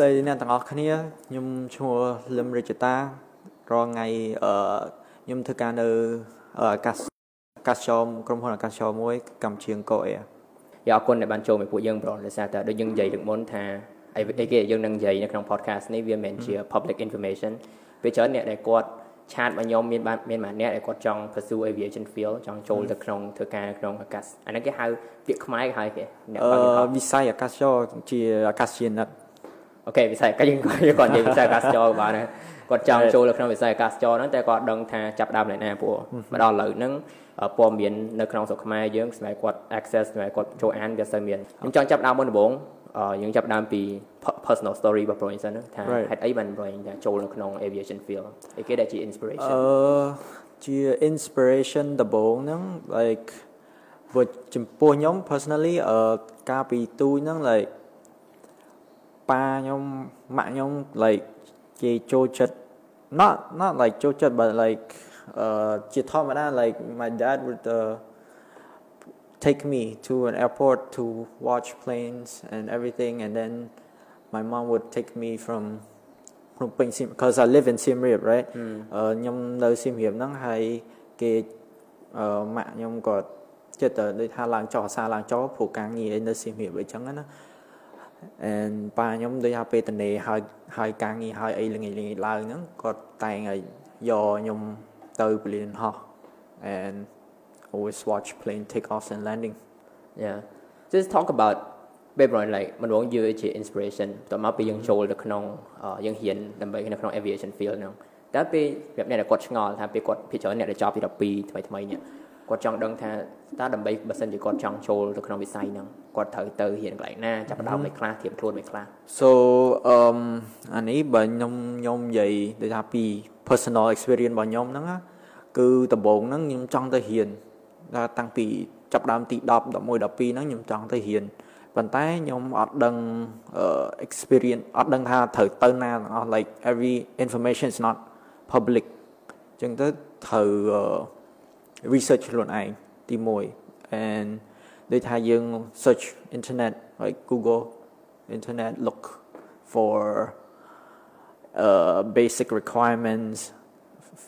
ស្ដីអ្នកទាំងអស់គ្នាខ្ញុំឈ្មោះលឹមរិជតារងថ្ងៃអឺខ្ញុំធ្វើការនៅអាកាសអាកាសចោមក្រុមហ៊ុនអាកាសចោមមួយកម្ពុជាអង្គរអេយ៉ាអរគុណដែលបានចូលមកពួកយើងប្រដោយសារតែដូចយើងនិយាយលើកមុនថាអីគេយើងនឹងនិយាយនៅក្នុង podcast នេះវាមិនជា public information ពេលច្រើនអ្នកដែលគាត់ឆាតរបស់ខ្ញុំមានបានមានម្នាក់ដែលគាត់ចង់ pursue aviation field ចង់ចូលទៅក្នុងធ្វើការក្នុងអាកាសអានេះគេហៅពាក្យខ្មែរគេហៅគេអ្នកបើវិស័យអាកាសចរជាអាកាសយានិក អូខេវិស័យក៏យើងគាត់និយាយវិស័យអាកាសចរបានគាត់ចង់ចូលទៅក្នុងវិស័យអាកាសចរហ្នឹងតែគាត់ដឹងថាចាប់ដើមនៅណាព្រោះមកដល់ឥឡូវហ្នឹងព័ត៌មាននៅក្នុងស្រុកខ្មែរយើងស្មែគាត់ access ស្មែគាត់ចូលអានវាសូវមានខ្ញុំចង់ចាប់ដើមមុនដំបូងយើងចាប់ដើមពី personal story របស់ Brian សិនថាហេតុអីបាន Brian ចូលនៅក្នុង aviation field អីគេដែលជា inspiration អឺជា inspiration ដំបូងហ្នឹង like ព្រោះចំពោះខ្ញុំ personally អឺកាលពីទូហ្នឹង like ប៉ាខ្ញុំម៉ាក់ខ្ញុំ like គេចូលចិត្ត not not like ចូលចិត្ត but like អឺជាធម្មតា like my dad would uh, take me to an airport to watch planes and everything and then my mom would take me from from Phnom Penh because I live in Siem Reap right ខ្ញុំនៅ Siem Reap ហ្នឹងហើយគេម៉ាក់ខ្ញុំក៏ចិត្តទៅដូចថាឡើងចុះអាសាឡើងចុះព្រោះការងារនៅ Siem Reap អីចឹងណា and ប៉ាខ្ញុំដូចថាពេលតនេហើយហើយការងារហើយអីល្ងាចល្ងាចឡើងហ្នឹងគាត់តែងឲ្យយកខ្ញុំទៅពលានហោះ and always watch plane takeoffs and landing. Yeah. Just talk about បែប like មិនបងយើជា inspiration តមកពីយើងចូលទៅក្នុងយើងហ៊ានដើម្បីនៅក្នុង aviation field ហ្នឹងតែពេលប្រាប់អ្នកដែលគាត់ឆ្ងល់ថាពេលគាត់ភាគច្រើនអ្នកដែលចប់ពី12ថ្មីថ្មីនេះ គាត់ចង់ដឹងថាតើដើម្បីបើសិនជាគាត់ចង់ចូលទៅក្នុងវិស័យហ្នឹងគាត់ត្រូវទៅហ៊ានកន្លែងណាចាប់ផ្ដើមមិនខ្លះធៀបខ្លួនមិនខ្លះ So um អានេះបើខ្ញុំខ្ញុំនិយាយដូចថាពី personal experience របស់ខ្ញុំហ្នឹងគឺដំបូងហ្នឹងខ្ញុំចង់ទៅហ៊ានថាតាំងពីចាប់ដើមទី10 11 12ហ្នឹងខ្ញុំចង់ទៅរៀនប៉ុន្តែខ្ញុំអត់ដឹង experience អត់ដឹងថាត្រូវទៅណាទាំងអស់ like every information is not public អញ្ចឹងទៅត្រូវ research ខ្លួនឯងទី1 and ដូចថាយើង search internet like google internet look for uh basic requirements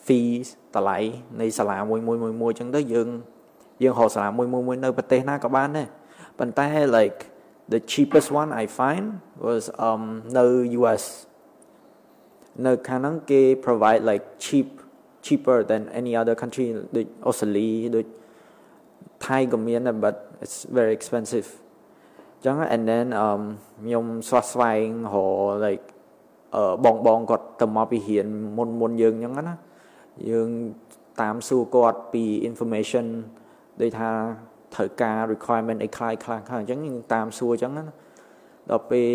fees តម្លៃនៃសាលាមួយមួយមួយអញ្ចឹងទៅយើងយើងរកសាលាមួយមួយមួយនៅប្រទេសណាក៏បានដែរប៉ុន្តែ like the cheapest one I find was um នៅ US នៅខាងហ្នឹងគេ provide like cheap cheaper than any other country ដូចអូស្ត្រាលីដូចថៃក៏មានដែរ but it's very expensive ចឹង and then um ខ្ញុំស្វះស្វែងរក like អឺបងបងគាត់ទៅមកពីរៀនមុនមុនយើងចឹងណាយើងតាមសួរគាត់ពី information ដូចថាត្រូវការ requirement អីខ្លះខ្លះខ្លះអញ្ចឹងយើងតាមសួរអញ្ចឹងណាដល់ពេល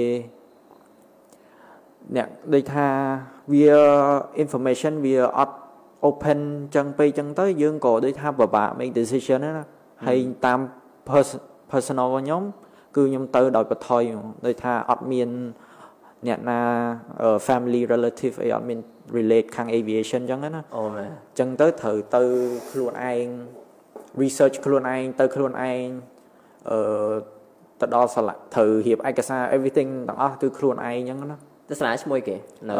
អ្នកដូចថាវា information វាអត់ open ចឹងពេកចឹងទៅយើងក៏ដូចថាពិបាក make decision ណាហើយតាម personal របស់ខ្ញុំគឺខ្ញុំទៅដោយបថយដូចថាអត់មានអ្នកណា family relative អីអត់មាន relate ខាង aviation ចឹងណាអូមែនចឹងទៅត្រូវទៅខ្លួនឯង research ខ្លួនឯងទៅខ្លួនឯងអឺទៅដល់សាលាត្រូវរៀបឯកសារ everything ទាំងអស់គឺខ្លួនឯងចឹងណាទៅសាលាឈ្មោះគេនៅ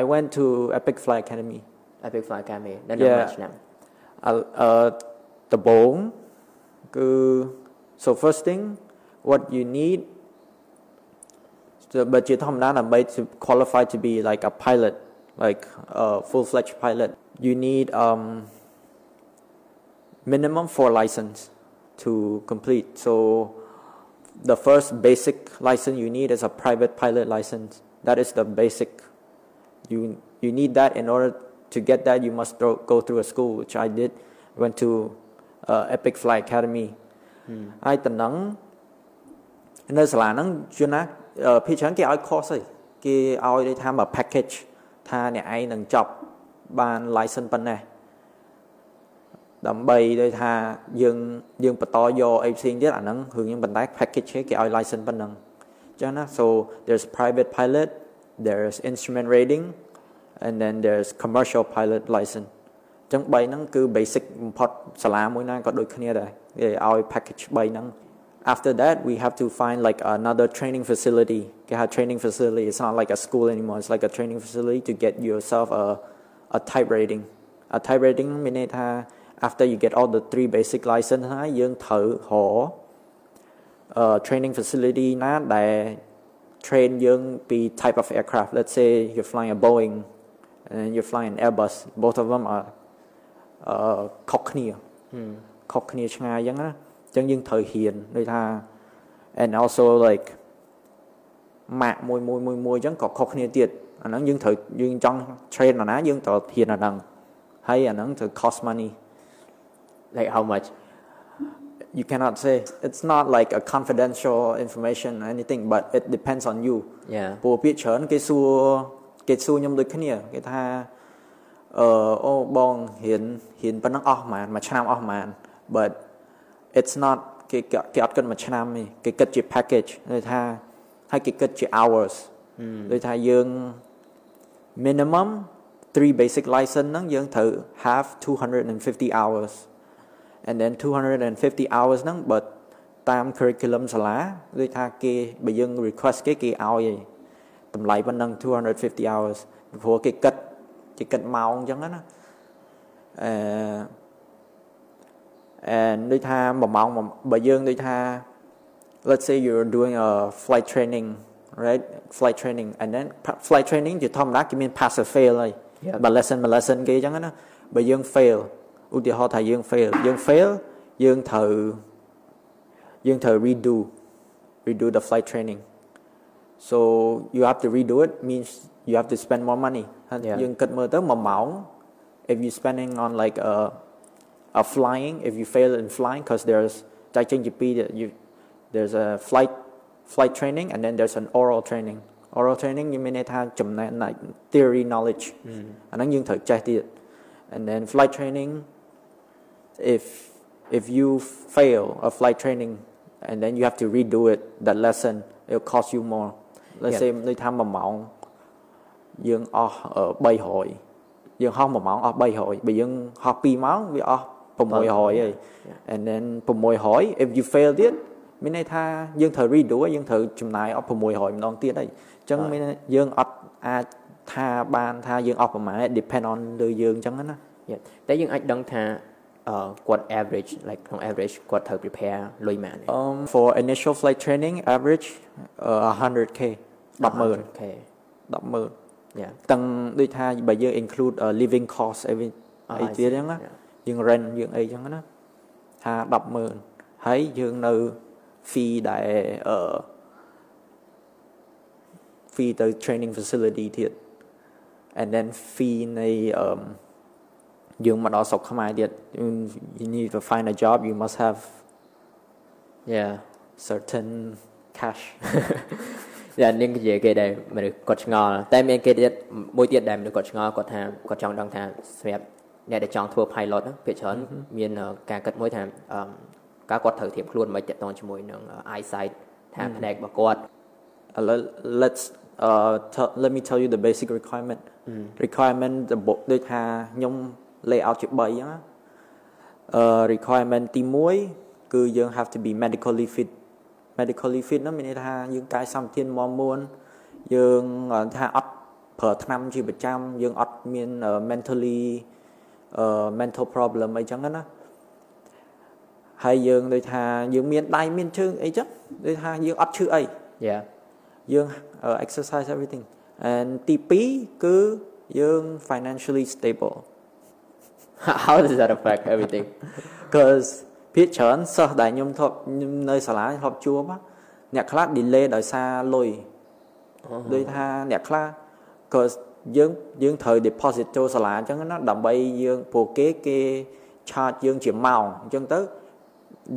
I went to Epic Fly Academy Apicloicami I được yeah. mentioned. Uh, uh, the bone. So first thing, what you need. So, but you told that I'm to qualify to be like a pilot, like a full-fledged pilot. You need um, minimum four license to complete. So the first basic license you need is a private pilot license. That is the basic. You you need that in order to get that. You must go through a school, which I did. Went to uh, Epic Fly Academy. ហើយតំណឹងនៅសាលាហ្នឹងជួនណាភាគច្រើនគេឲ្យ course ឯងគេឲ្យដូចថាមក package ថាអ្នកឯងនឹងចប់បាន license ប៉ុណ្ណេះដើម្បីដូចថាយើងយើងបន្តយកអីផ្សេងទៀតអាហ្នឹងរឿងយើងបន្តែ package គេឲ្យ license ប៉ុណ្ណឹងអញ្ចឹងណា so there's private pilot there's instrument rating and then there's commercial pilot license អញ្ចឹង3ហ្នឹងគឺ basic បំផុតសាលាមួយណាក៏ដូចគ្នាដែរគេឲ្យ package 3ហ្នឹង after that we have to find like another training facility គេហៅ training facility it's not like a school anymore it's like a training facility to get yourself a a type rating a type rating មានន័យថា after you get all the three basic license ហើយយើងត្រូវរក uh training facility ណាដែល train យើងពី type of aircraft let's say you're flying a Boeing and you're flying an Airbus both of them are uh ខុសគ្នាខុសគ្នាឆ្ងាយអញ្ចឹងណាអញ្ចឹងយើងត្រូវហ៊ានដូចថា and also like ម៉ាកមួយមួយមួយមួយអញ្ចឹងក៏ខុសគ្នាទៀតអាហ្នឹងយើងត្រូវយើងចង់ train ណាយើងត្រូវហ៊ានអាហ្នឹងហើយអាហ្នឹងត្រូវ cost money like how much you cannot say it's not like a confidential information or anything but it depends on you yeah ព្រោះពាក្យច្រើនគេសួរ គេសួរខ្ញុំដូចគ្នាគេថាអឺអូបងរៀនរៀនប៉ុណ្ណឹងអស់ប្រហែលមួយឆ្នាំអស់ប្រហែល but it's not គេគេអត់គិតមួយឆ្នាំទេគេគិតជា package ដូចថាហើយគេគិតជា hours ដូចថាយើង minimum 3 basic license ហ្នឹងយើងត្រូវ have 250 hours and then 250 hours ហ្នឹងបើតាម curriculum សាលាដូចថាគេបើយើង request គេគេឲ្យឯង តម្លៃប៉ុណ្ណឹង250 hours ព្រោះគេគិតគេគិតម៉ោងអញ្ចឹងណាអឺ and ដូចថា1ម៉ោងបើយើងដូចថា let's say you're doing a flight training right flight training and then flight training ជាធម្មតាគេមាន pass or fail ហើយបើ lesson មួយ lesson គេអញ្ចឹងណាបើយើង fail ឧទាហរណ៍ថាយើង fail យើង fail យើងត្រូវយើងត្រូវ redo redo the flight training So you have to redo it means you have to spend more money. Kan? Yeah. Yung kat. If you're spending on like a, a flying, if you fail in flying, because there's you, there's a flight flight training and then there's an oral training. Oral training you mean it had like theory knowledge. Mm. And then you take And then flight training if if you fail a flight training and then you have to redo it that lesson, it'll cost you more. Let's say ដូចថា1ម៉ោងយើងអស់300យើងហោះ1ម៉ោងអស់300បើយើងហោះ2ម៉ោងវាអស់600ហើយ and then 600 if you fail ទៀតមានន័យថាយើងត្រូវ redo យើងត្រូវចំណាយអស់600ម្ដងទៀតហើយអញ្ចឹងមានយើងអត់អាចថាបានថាយើងអស់ប្រមាណ depend on លើយើងអញ្ចឹងណាតែយើងអាចដឹងថា គាត់ average like ក្នុង average គាត់ត្រូវ prepare លុយម៉ាន um for initial flight training average uh, 100k 100k 100,000យ៉ាទាំងដូចថាបើយើង include uh, living cost every អីទៀតអញ្ចឹងណាយើង rent យើងអីអញ្ចឹងណាថា100,000ហើយយើងនៅ fee ដែលអឺ fee ទៅ training facility ទៀត and then fee នៃអឺ យើងមកដល់ស្រុកខ្មែរទៀត you need to find a job you must have yeah certain cash យ៉ានេះនិយាយគេដែរមនុស្សគាត់ឆ្ងល់តែមានគេទៀតមួយទៀតដែលមនុស្សគាត់ឆ្ងល់គាត់ថាគាត់ចង់ដឹងថាសម្រាប់អ្នកដែលចង់ធ្វើ pilot ភាគច្រើនមានការគិតមួយថាការគាត់ត្រូវធៀបខ្លួនមិនតកតងជាមួយនឹង eyesight ថាផ្នែករបស់គាត់ let's uh tell, let me tell you the basic requirement requirement ដូចថាខ្ញុំ layout ជា3អញ្ចឹងអឺ requirement ទី1គឺយើង have to be medically fit medically fit នោះមានន័យថាយើងកាយសម្បទានមមួនយើងថាអត់ប្រើថ្នាំជាប្រចាំយើងអត់មាន mentally uh mental problem អីចឹងណាហើយយើងដូចថាយើងមានដៃមានជើងអីចឹងដូចថាយើងអត់ឈឺអី Yeah យើង exercise everything and ទី2គឺយើង financially stable how does that affect everything because ភាគច្រើនសិស្សដែលខ្ញុំធ្លាប់ខ្ញុំនៅសាលាធ្លាប់ជួបអ្នកខ្លះ delay ដោយសារលុយដូចថាអ្នកខ្លះ because យើងយើងត្រូវ deposit ចូលសាលាអញ្ចឹងណាដើម្បីយើងព្រោះគេគេ charge យើងជាម៉ោងអញ្ចឹងទៅ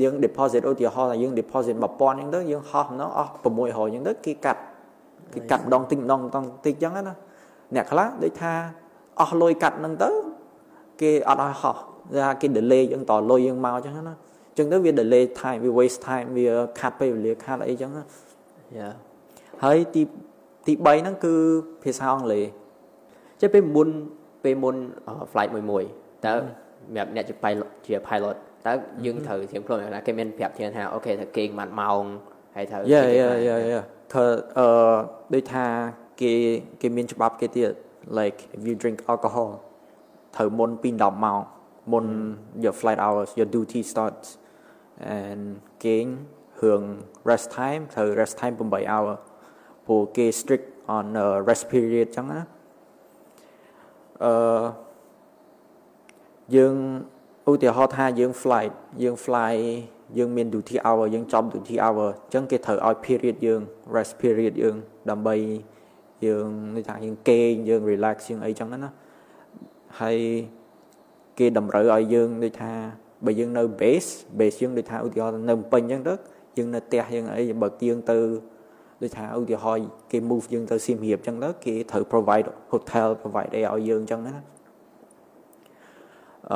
យើង deposit ឧទាហរណ៍ថាយើង deposit 1000អញ្ចឹងទៅយើងហោះម្ដងអស់600អញ្ចឹងទៅគេកាត់គេកាត់ម្ដងតិចម្ដងម្ដងតិចអញ្ចឹងណាអ្នកខ្លះដូចថាអស់លុយកាត់ហ្នឹងទៅ គេអត់ឲ្យហោះថាគេ delay យើងតលុយយើងមកអញ្ចឹងណាអញ្ចឹងទៅវា delay time វា waste time វាខាត់ពេលវេលាខាត់អីអញ្ចឹងណាយ៉ាហើយទីទី3ហ្នឹងគឺភាសាអង់គ្លេសចេះពេលមុនពេលមុន flight មួយមួយតើសម្រាប់អ្នកជា pilot ជា pilot តើយើងត្រូវធៀបខ្លួនណាគេមានប្រាប់ធានថាអូខេថាគេងបានម៉ោងហើយត្រូវ Yeah yeah yeah yeah ធ្វើអឺដូចថាគេគេមានច្បាប់គេទៀត like if you drink alcohol ត្រូវមុនពី10ម៉ោងមុន your flight hours your duty starts and គេងរឿង rest time ត្រូវ rest time 8 hour ព្រោះគេ strict on uh, rest period ចឹងណាអឺយើងឧទាហរណ៍ថាយើង flight យើង fly យើងមាន duty hour យើងចប់ duty hour អញ្ចឹងគេត្រូវឲ្យ period យើង rest period យើងដើម្បីយើងនេះថាយើងគេងយើង relax យើងអីចឹងណា ហើយគេតម្រូវឲ្យយើងដូចថាបើយើងនៅ base base យើងដូចថាឧទាហរណ៍នៅពេញអញ្ចឹងទៅយើងនៅផ្ទះយើងអីបើយើងទៅដូចថាឧទាហរណ៍គេ move យើងទៅសៀមរាបអញ្ចឹងទៅគេត្រូវ provide hotel provide អីឲ្យយើងអញ្ចឹងណា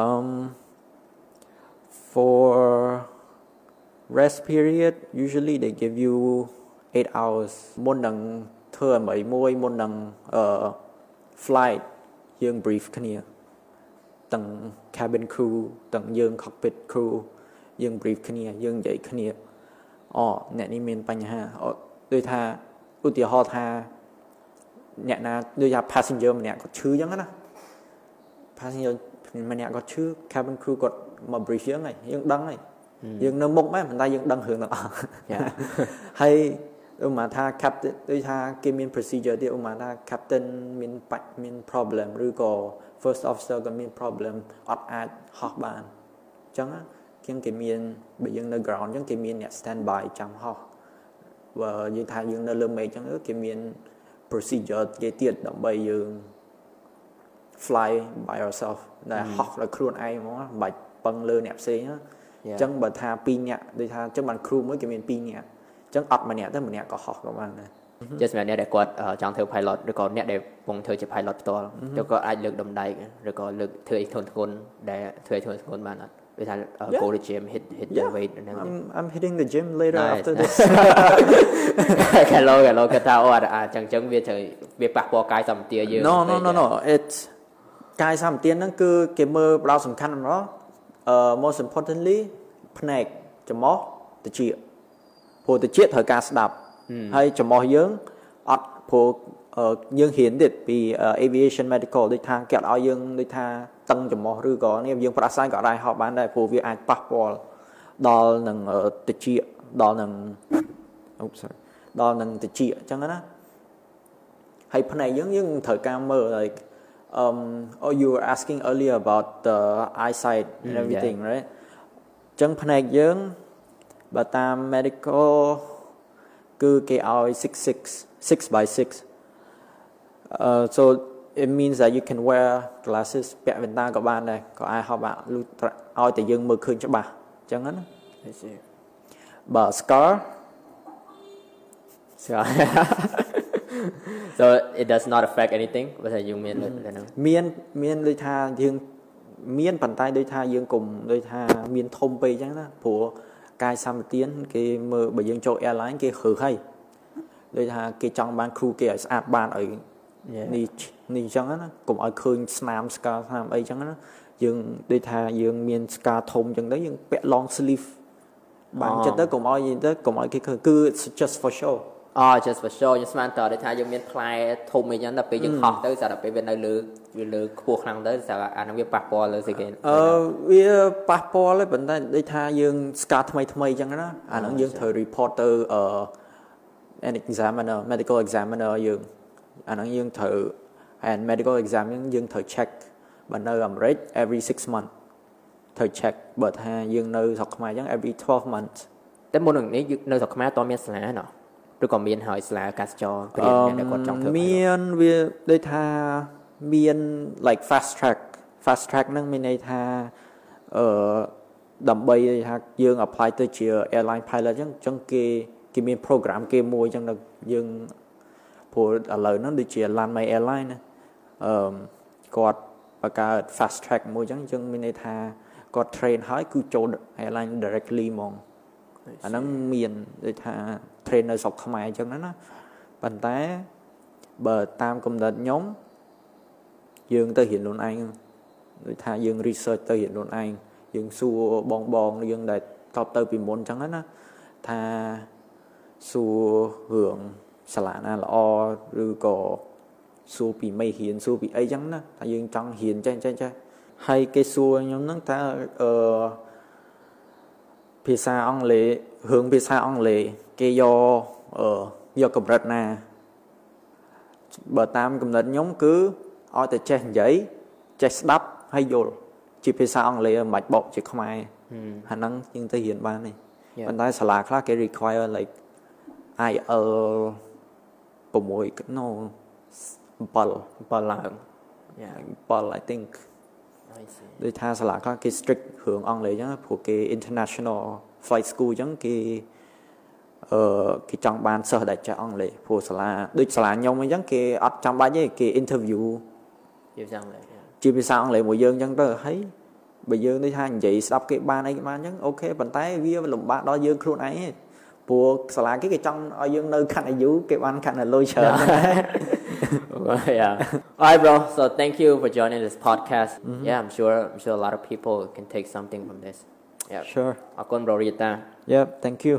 um for rest period usually they give you 8 hours មុននឹងធ្វើអ្វីមួយមុននឹងអឺ flight យើង brief គ្នាទាំង cabin crew ទាំងយើង cockpit crew យើង brief គ្នាយើងនិយាយគ្នាអូអ្នកនេះមានបញ្ហាដូចថាឧទាហរណ៍ថាអ្នកណាដូចថា passenger ម្នាក់គាត់ឈឺអញ្ចឹងណា passenger ម្នាក់គាត់ឈឺ cabin crew គាត់មក brief យើងហើយយើងដឹងហើយយើងនៅមុខដែរប៉ុន្តែយើងដឹងរឿងទាំងអស់ហើយ ឧមាថា captain ដូចថាគេមាន procedure ទៀតឧមាថា captain មានបាច់មាន problem ឬក៏ first officer ក៏មាន problem អត់អាចហោះបានអញ្ចឹងជាងគេមានបើយើងនៅ ground អញ្ចឹងគេមានអ្នក stand by ចាំហោះបើយើងថាយើងនៅលើ មេឃអញ្ចឹងគេមាន procedure គេទៀតដើម្បីយើង fly by yourself ដែលហោះដោយខ្លួនឯងហ្មងមិនបាច់ពឹងលើអ្នកផ្សេងអញ្ចឹងបើថា2នាក់ដូចថាអញ្ចឹងបាន crew មួយគេមាន2នាក់ អញ្ចឹងអត់ម្នាក់ទៅម្នាក់ក៏ហោះក៏បានដែរជាសម្រាប់អ្នកដែលគាត់ចង់ធ្វើ pilot ឬក៏អ្នកដែលពងធ្វើជា pilot ផ្ទាល់ទៅគាត់អាចលើកដំដែកឬក៏លើកធ្វើអីធនធ្ងន់ដែលធ្វើអីធនធ្ងន់បានអត់ដូចថា go to gym hit hit the weight and I'm I'm hitting the gym later nice. after this កាលោកាលោគាត់ថាអូអាចឹងចឹងវាត្រូវវាប៉ះពាល់កាយសម្បទាយើង No no no no it's កាយសម្បទាហ្នឹងគឺគេមើលផ្ដោតសំខាន់ម្ដងអឺ most importantly ភ្នែកច្រមុះត្រចៀក ព្រោះត្រចៀកត្រូវការស្ដាប់ហើយច្រមុះយើងអត់ព្រោះយើងរៀនទៀតពី aviation medical ដូចថាគេអត់ឲ្យយើងដូចថាតឹងច្រមុះឬក៏នេះយើងប្រាស្រ័យក៏អាចហោះបានដែរព្រោះវាអាចប៉ះពាល់ដល់នឹងត្រចៀកដល់នឹងអូ sorry ដល់នឹងត្រចៀកអញ្ចឹងណាហើយផ្នែកយើងយើងត្រូវការមើល like um oh you were asking earlier about the eyesight and everything mm, yeah. right អញ្ចឹងផ្នែកយើង បើតាម medical គឺគេឲ្យ66 6 by 6 uh so it means that you can wear glasses ពាក់វ៉ែនតាក៏បានដែរក៏អាចហៅបាក់លុឲ្យតែយើងមើលឃើញច្បាស់អញ្ចឹងណាបើ scar scar so it does not affect anything បើថាយើងមានហ្នឹងមានមានដូចថាយើងមានប៉ុន្តែដូចថាយើងកុំដូចថាមានធំពេកអញ្ចឹងណាព្រោះ កាយសម្បទានគេមើលបើយើងចូល airline គេហឺហើយដូចថាគេចង់បាន crew គេឲ្យស្អាតបានឲ្យនេះនេះអញ្ចឹងណាកុំឲ្យឃើញស្នាមស្កាស្នាមអីអញ្ចឹងណាយើងដូចថាយើងមានស្កាធំអញ្ចឹងទៅយើងពាក់ long sleeve បានចិត្តទៅកុំឲ្យទៅកុំឲ្យគេឃើញគឺ just for show អូ just for show យើងស្មានតើថាយើងមានផ្លែធំអីចឹងដល់ពេលយើងហោះទៅស្រាប់តែពេលវានៅលើវាលើខ្ពស់ខ្លាំងទៅស្រាប់អានឹងវាប៉ះពាល់លើស្អីគេអឺវាប៉ះពាល់ទេប៉ុន្តែដូចថាយើងស្កាថ្មីថ្មីចឹងណាអានឹងយើងត្រូវ report ទៅអឺ an examiner medical examiner យើងអាហ្នឹងយើងត្រូវ and medical exam យើងយើងត្រូវ check បើនៅអាមេរិក every 6 month ត្រូវ check បើថាយើងនៅស្រុកខ្មែរអញ្ចឹង every 12 months តែមុននឹងនេះនៅស្រុកខ្មែរតើមានសាលាណោះ ឬក៏មានហើយសាលាកាសចរព្រៀនអ្នកដែលគាត់ចង់ធ្វើមានវាដូចថាមាន like fast track fast track ហ្នឹងមានន័យថាអឺដើម្បីថាយើង apply ទៅជា airline pilot អញ្ចឹងអញ្ចឹងគេគេមាន program គេមួយអញ្ចឹងយើងព្រោះឥឡូវហ្នឹងដូចជា Landmay Airline ណាអឺគាត់បង្កើត fast track មួយអញ្ចឹងយើងមានន័យថាគាត់ train ហើយគឺចូល airline directly ហ្មង អាហ្នឹងមានដូចថា train នៅស្រុកខ្មែរអញ្ចឹងណាប៉ុន្តែបើតាមកំណត់ខ្ញុំយើងទៅរៀនខ្លួនឯងដូចថាយើង research ទៅរៀនខ្លួនឯងយើងសួរបងបងយើងដែលតបទៅពីមុនអញ្ចឹងណាថាសួររឿងសាលាណាល្អឬក៏សួរពីមេរៀនសួរពីអីចឹងណាថាយើងចង់រៀនចេះចេះចេះហើយគេសួរខ្ញុំហ្នឹងថាអឺ ភាសាអង់គ្លេសរឿងភាសាអង់គ្លេសគេយកអឺយកកម្រិតណាបើតាមកំណត់ខ្ញុំគឺឲ្យតែចេះនិយាយចេះស្ដាប់ហើយយល់ជាភាសាអង់គ្លេសមិនបាច់បកជាខ្មែរអាហ្នឹងយើងទៅរៀនបានទេប៉ុន្តែសាលាខ្លះគេ require like IL 6 no 7 7ឡើង Yeah 7 I think I see ដូចថាសាលាខ្លះគេ strict រឿងអង់គ្លេសអញ្ចឹងព្រោះគេ international flight school អញ្ចឹងគេអឺគេចង់បានសិស្សដែលចេះអង់គ្លេសព្រោះសាលាដូចសាលាខ្ញុំអញ្ចឹងគេអត់ចាំបាច់ទេគេ interview ជាភាសាអង់គ្លេស yeah ជាភាសាអង់គ្លេសមួយយើងអញ្ចឹងទៅហើយបើយើងដូចថានិយាយស្ដាប់គេបានអីគេបានអញ្ចឹងអូខេប៉ុន្តែវាលំបាកដល់យើងខ្លួនឯងទេព្រោះសាលាគេគេចង់ឲ្យយើងនៅខាត់អាយុគេបានខាត់នៅលុយច្រើនហ្នឹងណា yeah. All right, bro. So thank you for joining this podcast. Yeah, I'm sure I'm sure a lot of people can take something from this. Yeah. Sure អរគុណ bro Rita Yep thank you